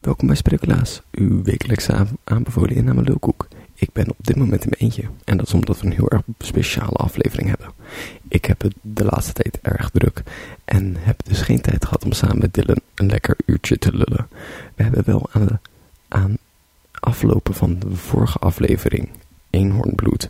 Welkom bij Sprekulaas, uw wekelijkse aan- aanbevolen inname lulkoek. Ik ben op dit moment in mijn eentje en dat is omdat we een heel erg speciale aflevering hebben. Ik heb het de laatste tijd erg druk en heb dus geen tijd gehad om samen met Dylan een lekker uurtje te lullen. We hebben wel aan de aan aflopen van de vorige aflevering, Eenhoornbloed,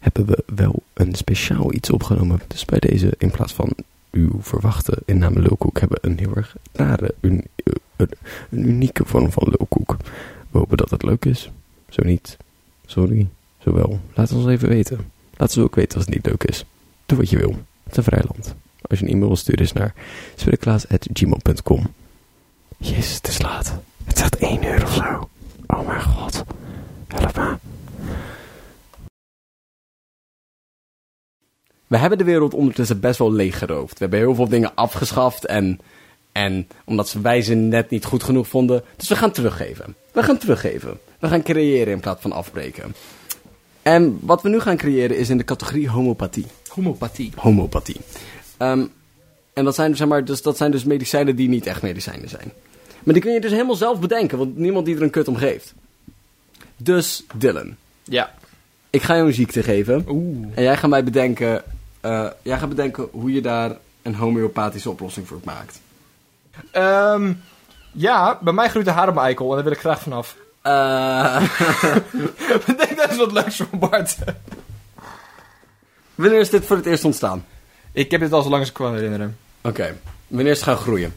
hebben we wel een speciaal iets opgenomen. Dus bij deze, in plaats van uw verwachte inname lulkoek, hebben we een heel erg rare, een, een, unieke vorm van lulkoek. We hopen dat het leuk is. Zo niet. Sorry. Zo wel. Laat het ons even weten. Laat ze ook weten als het niet leuk is. Doe wat je wil. Het is een vrij land. Als je een e-mail sturen is naar sprekklaas.gmail.com Jezus, het is laat. Het zegt 1 uur of zo. Oh mijn god. Help me. We hebben de wereld ondertussen best wel leeggeroofd. We hebben heel veel dingen afgeschaft en, en omdat ze wij ze net niet goed genoeg vonden. Dus we gaan teruggeven. We gaan teruggeven. We gaan creëren in plaats van afbreken. En wat we nu gaan creëren is in de categorie homopathie. Homopathie. Homopathie. Ehm, en dat zijn, zeg maar, dus, dat zijn dus medicijnen die niet echt medicijnen zijn. Maar die kun je dus helemaal zelf bedenken, want niemand die er een kut om geeft. Dus, Dylan, Ja. ik ga jou een ziekte geven. Oeh. En jij gaat mij bedenken, eh, jij gaat bedenken hoe je daar een homeopathische oplossing voor maakt. Ehm, ja, bij mij groeit de haar op mijn eikel en daar wil ik graag vanaf. Eh Ik denk dat is wat leuks voor Bart. wanneer is dit voor het eerst ontstaan? Ik heb dit al zo lang als ik kan herinneren. Oké, wanneer is het gaan groeien?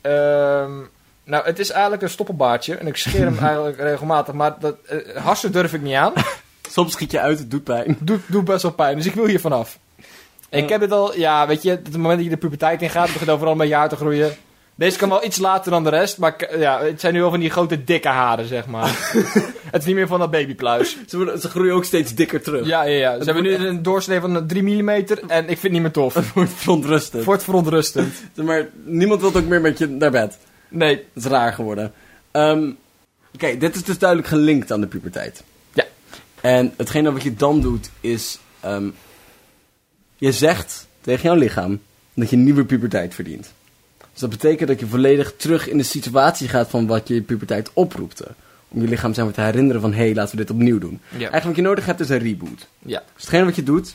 Ehm, nou, het is eigenlijk een stoppelbaardje en ik scheer hem eigenlijk regelmatig, maar dat, eh, hassen durf ik niet aan. Soms schiet je uit, het doet pijn. Doet, doet best wel pijn, dus ik wil hier vanaf. Ik Eh. heb dit al, ja, weet je, het moment dat je de puberteit ingaat, begint overal een beetje haar te groeien. Deze kan wel iets later dan de rest, maar ja, het zijn nu wel van die grote dikke haren, zeg maar. het is niet meer van dat babypluis. Ze, worden, ze groeien ook steeds dikker terug. Ja, ja, ja. Ze hebben nu een doorsnee van 3 mm en ik vind het niet meer tof. Het wordt verontrustend. Wordt verontrustend. Maar niemand wil ook meer met je naar bed. Nee. Dat is raar geworden. Ehm, Oké, dit is dus duidelijk gelinkt aan de puberteit. Ja. En hetgene wat je dan doet is... ehm, je zegt tegen jouw lichaam dat je nieuwe puberteit verdient. Dus dat betekent dat je volledig terug in de situatie gaat van wat je puberteit oproepte. Om je lichaam zeg maar, te herinneren van... hé, hey, laten we dit opnieuw doen. Ja. Eigenlijk wat je nodig hebt is een reboot. Ja. Dus hetgene wat je doet,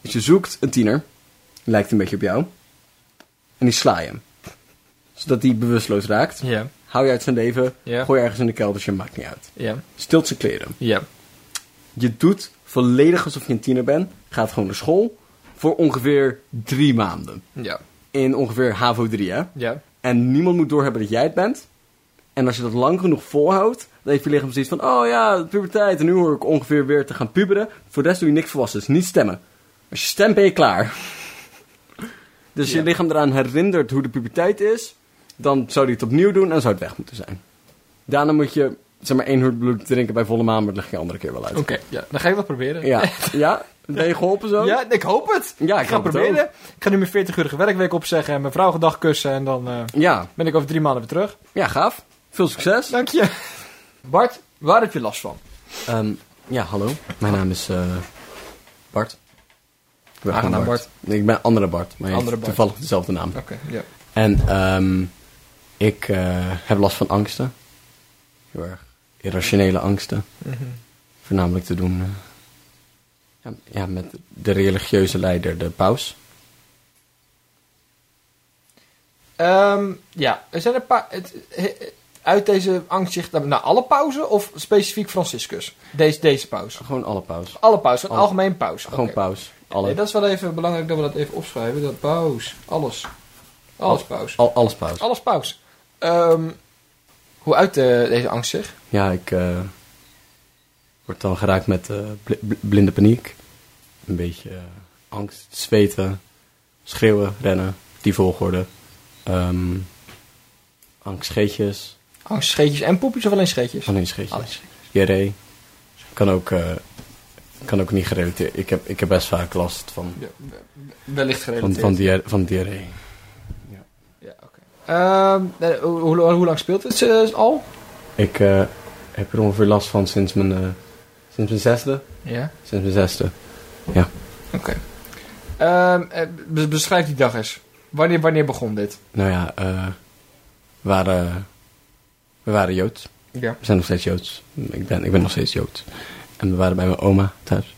is je zoekt een tiener. Lijkt een beetje op jou. En die sla je hem. Zodat hij bewusteloos raakt. Ja. Hou je uit zijn leven. Gooi je ergens in de keldertje, maakt niet uit. Ja. Stilt zijn kleren. Ja. Je doet volledig alsof je een tiener bent. Gaat gewoon naar school. Voor ongeveer drie maanden. Ja. In ongeveer HAVO 3, hè. Ja. En niemand moet doorhebben dat jij het bent. En als je dat lang genoeg volhoudt, dan heeft je lichaam zoiets van... Oh ja, puberteit. En nu hoor ik ongeveer weer te gaan puberen. Voor de rest doe je niks volwassen. Dus niet stemmen. Als je stemt, ben je klaar. Dus je lichaam eraan herinnert hoe de puberteit is. Dan zou hij het opnieuw doen en zou het weg moeten zijn. Daarna moet je, zeg maar, één bloed drinken bij volle maan. Maar dat leg je andere keer wel uit. Oké. Ja. Dan ga ik dat proberen. Ja. ja? Ben je geholpen zo? Ja, ik hoop het. Ja, ik ik ga het proberen. Ik ga nu mijn 40-urige werkweek opzeggen en mijn vrouw gedag kussen. En dan eh, Ja. ben ik over drie maanden weer terug. Ja, gaaf. Veel succes. Dank je. Bart, waar heb je last van? Ehm, ja, hallo. Mijn naam is eh, Bart. Ik ben Aangenaam, Nee, ik ben andere Bart, maar je Andere Bart. toevallig dezelfde naam. Oké, ja. En ehm, ik eh, heb last van angsten. Heel erg irrationele angsten. Mhm. Voornamelijk te doen eh, ja, ja, met de religieuze leider, de paus. Ehm, ja, er zijn een paar... Het, he- uit deze angst zich naar alle pauzen of specifiek Franciscus? Deze, deze pauze. Gewoon alle paus. Alle pauze, een Alle. algemeen pauze. Gewoon paus. Alle. Nee, dat is wel even belangrijk dat we dat even opschrijven. Dat paus. Alles. Alles paus. Al, alles paus. Alles paus. Ehm, hoe uit eh, deze angst zich? Ja, ik eh, word dan geraakt met eh, bl- bl- blinde paniek. Een beetje angst, zweten, schreeuwen, rennen, die volgorde. Ehm angstscheetjes, Angst, scheetjes en poepjes of alleen scheetjes? alleen scheetjes. Alleen scheetjes. Kan ook, kan ook niet gerelateerd. Ik heb, ik heb best vaak last van, Ja, we- wellicht gerelateerd. van, van diarree. Ja, oké. Ehm, nee, hoe, hoe, hoe lang speelt het eh, al? Ik eh, heb er ongeveer last van sinds mijn, eh, sinds mijn zesde. Ja. Sinds mijn zesde. Oké. Ehm, eh, be- beschrijf die dag eens. Wanneer, wanneer begon dit? Nou ja, eh, we waren we waren Joods. Ja. We zijn nog steeds Joods. Ik ben, ik ben nog steeds Joods. En we waren bij mijn oma thuis.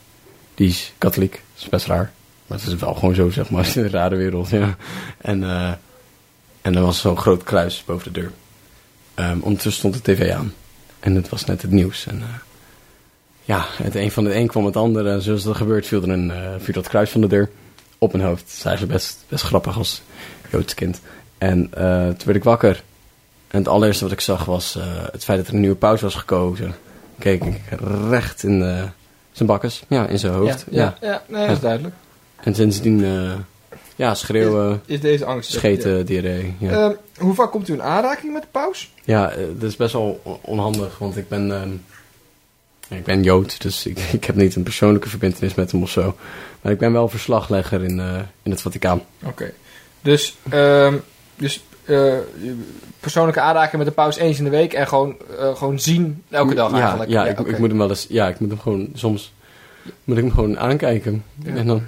Die is katholiek. Dat is best raar. Maar het is wel gewoon zo, zeg maar. in een rare wereld, ja. En, eh, en er was zo'n groot kruis boven de deur. Ehm, ondertussen stond de tv aan. En het was net het nieuws. En eh, ja, het een van het een kwam het ander. En zoals dat gebeurt, viel er een, eh, viel dat kruis van de deur op mijn hoofd. Dat is eigenlijk best, best grappig als Joods kind. En eh, toen werd ik wakker. En het allereerste wat ik zag was het feit dat er een nieuwe paus was gekozen. Keek ik recht in eh, zijn bakkes. Ja, in zijn hoofd. Ja, ja. ja, nee, dat is duidelijk. En sindsdien, ja, schreeuwen, Is deze angst... scheten, diarree. Ja, Ja. Ehm, hoe vaak komt u in aanraking met de paus? ja eh, dat is best wel on- onhandig, want ik ben, ehm, ja, ik ben Jood, dus ik, ik heb niet een persoonlijke verbindenis met hem of zo. Maar ik ben wel verslaglegger in, eh, in het Vaticaan. Oké. Dus, ehm, dus eh, persoonlijke aanraking met de paus eens in de week en gewoon, gewoon zien elke dag ja, eigenlijk. Ja, ik, oké. ik moet hem wel eens, ja, ik moet hem gewoon, soms moet ik hem gewoon aankijken. Ja. En dan,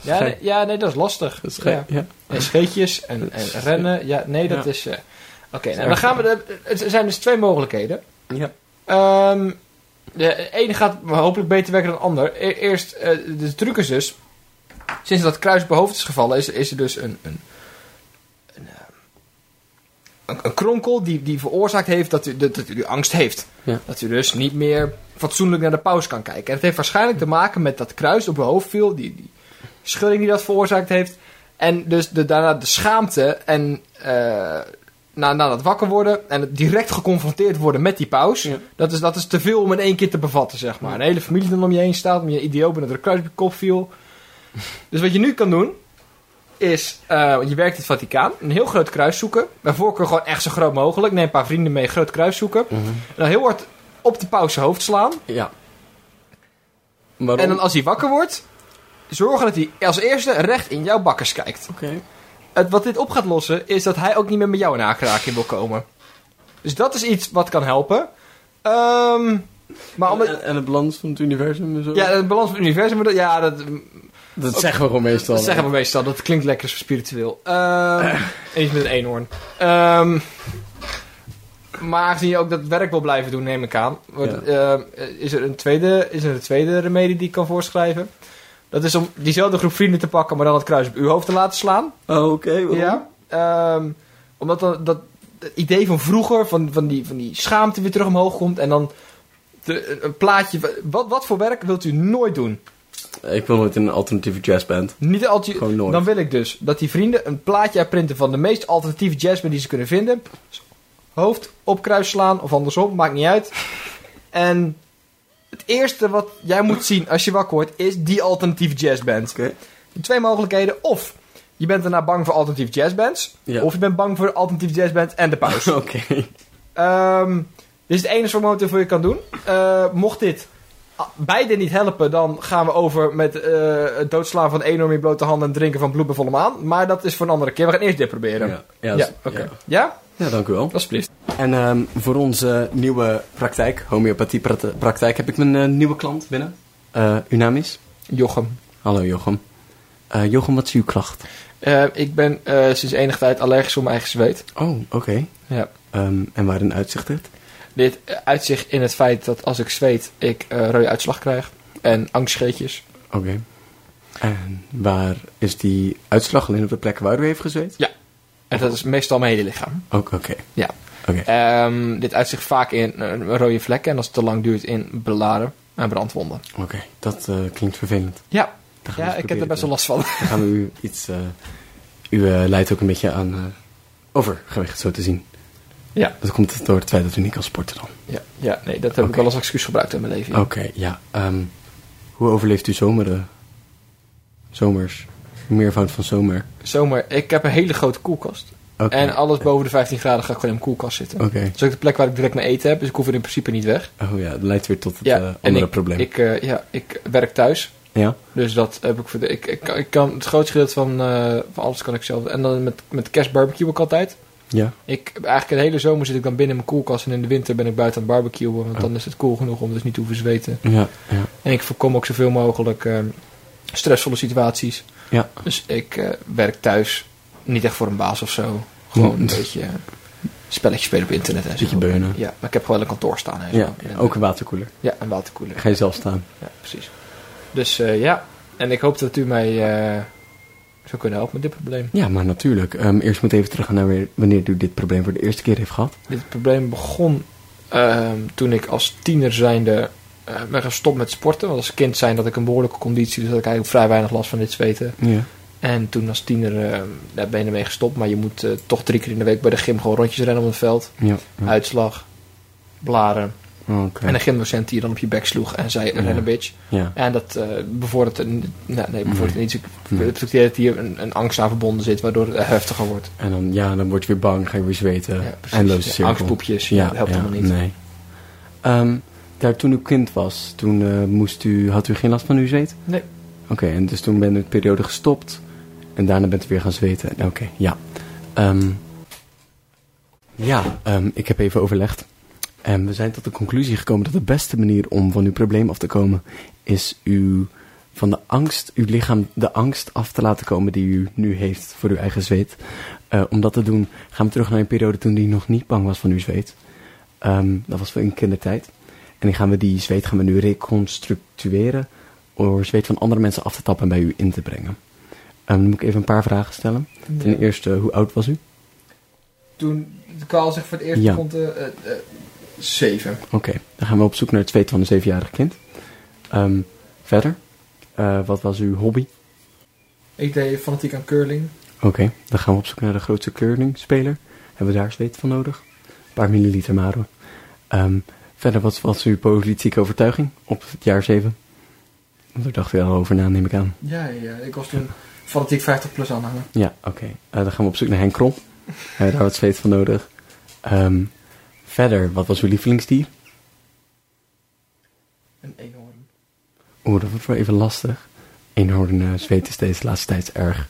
ja, nee, ja, nee, dat is lastig. dat is ja. ja. En scheetjes en, en rennen. Ja, nee, dat is... eh, Oké, nou, dan gaan we... De, er zijn dus twee mogelijkheden. Ja. Ehm, de ene gaat hopelijk beter werken dan de ander. E- Eerst, eh, de truc is dus... Sinds dat kruis op hoofd is gevallen, is, is er dus een... een een, eh, een, een kronkel die, die veroorzaakt heeft dat u, dat, dat u angst heeft. Ja. Dat u dus niet meer fatsoenlijk naar de paus kan kijken. En het heeft waarschijnlijk te maken met dat kruis op uw hoofd viel. Die, die schudding die dat veroorzaakt heeft. En dus de, daarna de schaamte en eh, na, na dat wakker worden en het direct geconfronteerd worden met die paus. Ja. Dat, is, dat is te veel om in één keer te bevatten, zeg maar. Een hele familie dan om je heen staat, om je idioot bent dat er een kruis op je kop viel. Dus wat je nu kan doen, is, eh, je werkt in het Vaticaan, een heel groot kruis zoeken. Bij voorkeur gewoon echt zo groot mogelijk. Neem een paar vrienden mee, groot kruis zoeken. Mhm. En dan heel hard op de paus hoofd slaan. Ja. Waarom? En dan als hij wakker wordt, zorgen dat hij als eerste recht in jouw bakkers kijkt. Oké. Het, wat dit op gaat lossen, is dat hij ook niet meer met jou in aanraking wil komen. Dus dat is iets wat kan helpen. Ehm, maar omdat, En, en de balans van het universum en zo? ja, de balans van het universum, dat- ja, dat, dat zeggen we gewoon meestal. dat zeggen we meestal. Dat klinkt lekker spiritueel. Ehm eens met een eenhoorn. Ehm, maar aangezien je ook dat werk wil blijven doen, neem ik aan. wordt, ehm, is, er een tweede, is er een tweede remedie die ik kan voorschrijven. Dat is om diezelfde groep vrienden te pakken, maar dan het kruis op uw hoofd te laten slaan. Oh, oké. Ja. Ehm, omdat dan, dat het idee van vroeger, van, van, die, van die schaamte weer terug omhoog komt. En dan de, een plaatje. Wat, wat voor werk wilt u nooit doen? Ik wil nooit in een alternatieve jazzband. Niet nooit. Dan wil ik dus dat die vrienden een plaatje uitprinten van de meest alternatieve jazzband die ze kunnen vinden. Hoofd op kruis slaan of andersom, maakt niet uit. En het eerste wat jij moet zien als je wakker wordt is die alternatieve jazzband. Oké. Twee mogelijkheden. Of je bent daarna bang voor alternatieve jazzbands. Ja. Of je bent bang voor de alternatieve jazzband en de paus. Oké. Ehm, dit is het enige wat momenteel voor je kan doen. Eh, mocht dit ah, beide niet helpen, dan gaan we over met eh, het doodslaan van enorm in blote handen en drinken van bloed bij volle maan. Maar dat is voor een andere keer. We gaan eerst dit proberen. Ja, ja, is- oké. ja. Ja? Ja, dank u wel. Alsjeblieft. En ehm, voor onze nieuwe praktijk, homeopathie-praktijk, heb ik mijn eh, nieuwe klant binnen. Eh uw naam is? Jochem. Hallo Jochem. Eh, Jochem, wat is uw klacht? Ik ben sinds enige tijd allergisch voor mijn eigen zweet. Oh, oké. Ja. Ehm, en waarin uitzicht dit? Dit uitzicht in het feit dat als ik zweet, ik rode uitslag krijg. En angstscheetjes. Oké. En waar is die uitslag alleen op de plek waar u heeft gezweet? En dat is meestal mijn hele lichaam. Ook, oké. Ja. Ehm, dit uitzicht vaak in eh, rode vlekken. En als het te lang duurt in belaren en brandwonden. Oké, dat eh, klinkt vervelend. Ja, ja ik heb er best wel last van. Dan gaan we u iets... eh, u leidt ook een beetje aan overgewicht, zo te zien. Ja. Dat komt door het feit dat u niet kan sporten dan. Ja, ja nee, dat heb ik wel als excuus gebruikt in mijn leven. ja. Oké, ja. ehm, hoe overleeft u zomer, eh, zomers? Meervoud van zomer. Zomer, ik heb een hele grote koelkast. En alles boven de 15 graden ga ik gewoon in mijn koelkast zitten. Oké. Dat is ook de plek waar ik direct mijn eten heb, dus ik hoef er in principe niet weg. Oh ja, dat leidt weer tot het Ja, en andere ik, probleem. Ik, eh, ja, ik werk thuis, ja? dus dat heb ik voor de. Ik, ik, kan- ik kan het grootste gedeelte van, eh, van alles kan ik zelf. En dan met, met kerstbarbecue ook altijd. Ja. Ik, eigenlijk de hele zomer zit ik dan binnen in mijn koelkast en in de winter ben ik buiten aan het barbecuen, want Oh. dan is het koel genoeg om dus niet te hoeven zweten. Ja, ja. En ik voorkom ook zoveel mogelijk eh, stressvolle situaties. Ja. Dus ik werk thuis, niet echt voor een baas of zo. Gewoon Mm. een beetje. eh, spelletjes spelen op internet en zo. Beetje beunen. Ja, maar ik heb gewoon een kantoor staan en zo. Ja, En, ook een waterkoeler. Ja, een waterkoeler. Ga je zelf staan. Ja, precies. Dus eh, ja, en ik hoop dat u mij eh, zou kunnen helpen met dit probleem. Ja, maar natuurlijk. Ehm, eerst moet even terug naar wanneer u dit probleem voor de eerste keer heeft gehad. Dit probleem begon ehm, toen ik als tiener zijnde eh ben gestopt met sporten. Want als kind zijn dat ik een behoorlijke conditie, dus had ik eigenlijk vrij weinig last van dit zweten. Ja. En toen als tiener eh, daar ben je ermee gestopt, maar je moet eh, toch drie keer in de week bij de gym gewoon rondjes rennen op het veld. Ja. ja. Uitslag, blaren. En een gymdocent die je dan op je bek sloeg en zei, Ja. ren een bitch. Ja. En dat eh bevordert, een- nou, nee, bevordert Nee. niet. Het Nee. dat hier een, een angst aan verbonden zit, waardoor het heftiger wordt. En dan, ja, dan word je weer bang, ga je weer zweten. Eindeloze Ja, cirkel. angstpoepjes, ja, dat helpt allemaal niet. Nee. Ehm, daar, toen u kind was, toen moest u, had u geen last van uw zweet? Nee. Oké, en dus toen ben u de periode gestopt. En daarna bent u weer gaan zweten. Oké, ja. Ehm, ja, ehm, ik heb even overlegd. En we zijn tot de conclusie gekomen dat de beste manier om van uw probleem af te komen... is u van de angst, uw lichaam de angst af te laten komen die u nu heeft voor uw eigen zweet. Eh, om dat te doen gaan we terug naar een periode toen u nog niet bang was van uw zweet. Ehm, dat was in kindertijd. En dan gaan we die zweet gaan we nu reconstructueren door zweet van andere mensen af te tappen en bij u in te brengen. Ehm, dan moet ik even een paar vragen stellen. Ten eerste, hoe oud was u? Toen de kaal zich voor het eerst Ja. eh, eh, zeven. Oké, dan gaan we op zoek naar het zweet van een zevenjarig kind. Ehm, verder, eh, wat was uw hobby? Ik deed fanatiek aan curling. Oké, dan gaan we op zoek naar de grootste curlingspeler. Hebben we daar zweet van nodig? Een paar milliliter maar hoor. Ehm, verder, wat was uw politieke overtuiging op het jaar 7? Want daar dacht u al over na, neem ik aan. Ja, ja, ik was toen fanatiek 50 plus aanhanger. Ja, oké. Eh, dan gaan we op zoek naar Henk Krol. Hebben we daar wat zweet van nodig? Ehm, verder, wat was uw lievelingsdier? Een eenhoorn. Oeh, dat wordt wel even lastig. Eenhoorn eh, zweet is deze laatste tijd erg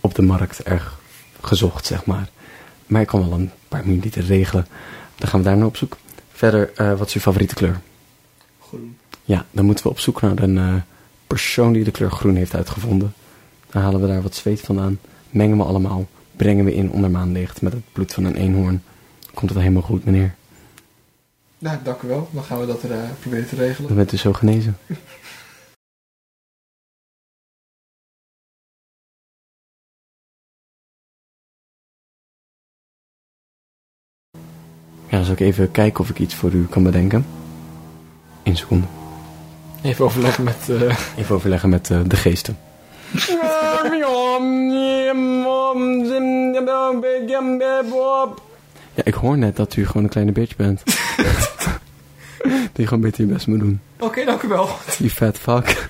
op de markt, erg gezocht, zeg maar. Maar ik kan wel een paar milliliter regelen. Dan gaan we daar naar op zoek. Verder, eh, wat is uw favoriete kleur? Groen. Ja, dan moeten we op zoek naar een persoon die de kleur groen heeft uitgevonden. Dan halen we daar wat zweet vandaan, mengen we allemaal, brengen we in onder maanlicht met het bloed van een eenhoorn. Komt het helemaal goed, meneer? Nou, dank u wel. Dan gaan we dat er, eh, proberen te regelen. Dan bent u zo genezen. Ja, dan zal ik even kijken of ik iets voor u kan bedenken. Eén seconde. Even overleggen met... eh, Even overleggen met eh, de geesten. Ja, ik hoor net dat u gewoon een kleine bitch bent. dat je gewoon beter je best moet doen. Oké, dank u wel. You fat fuck.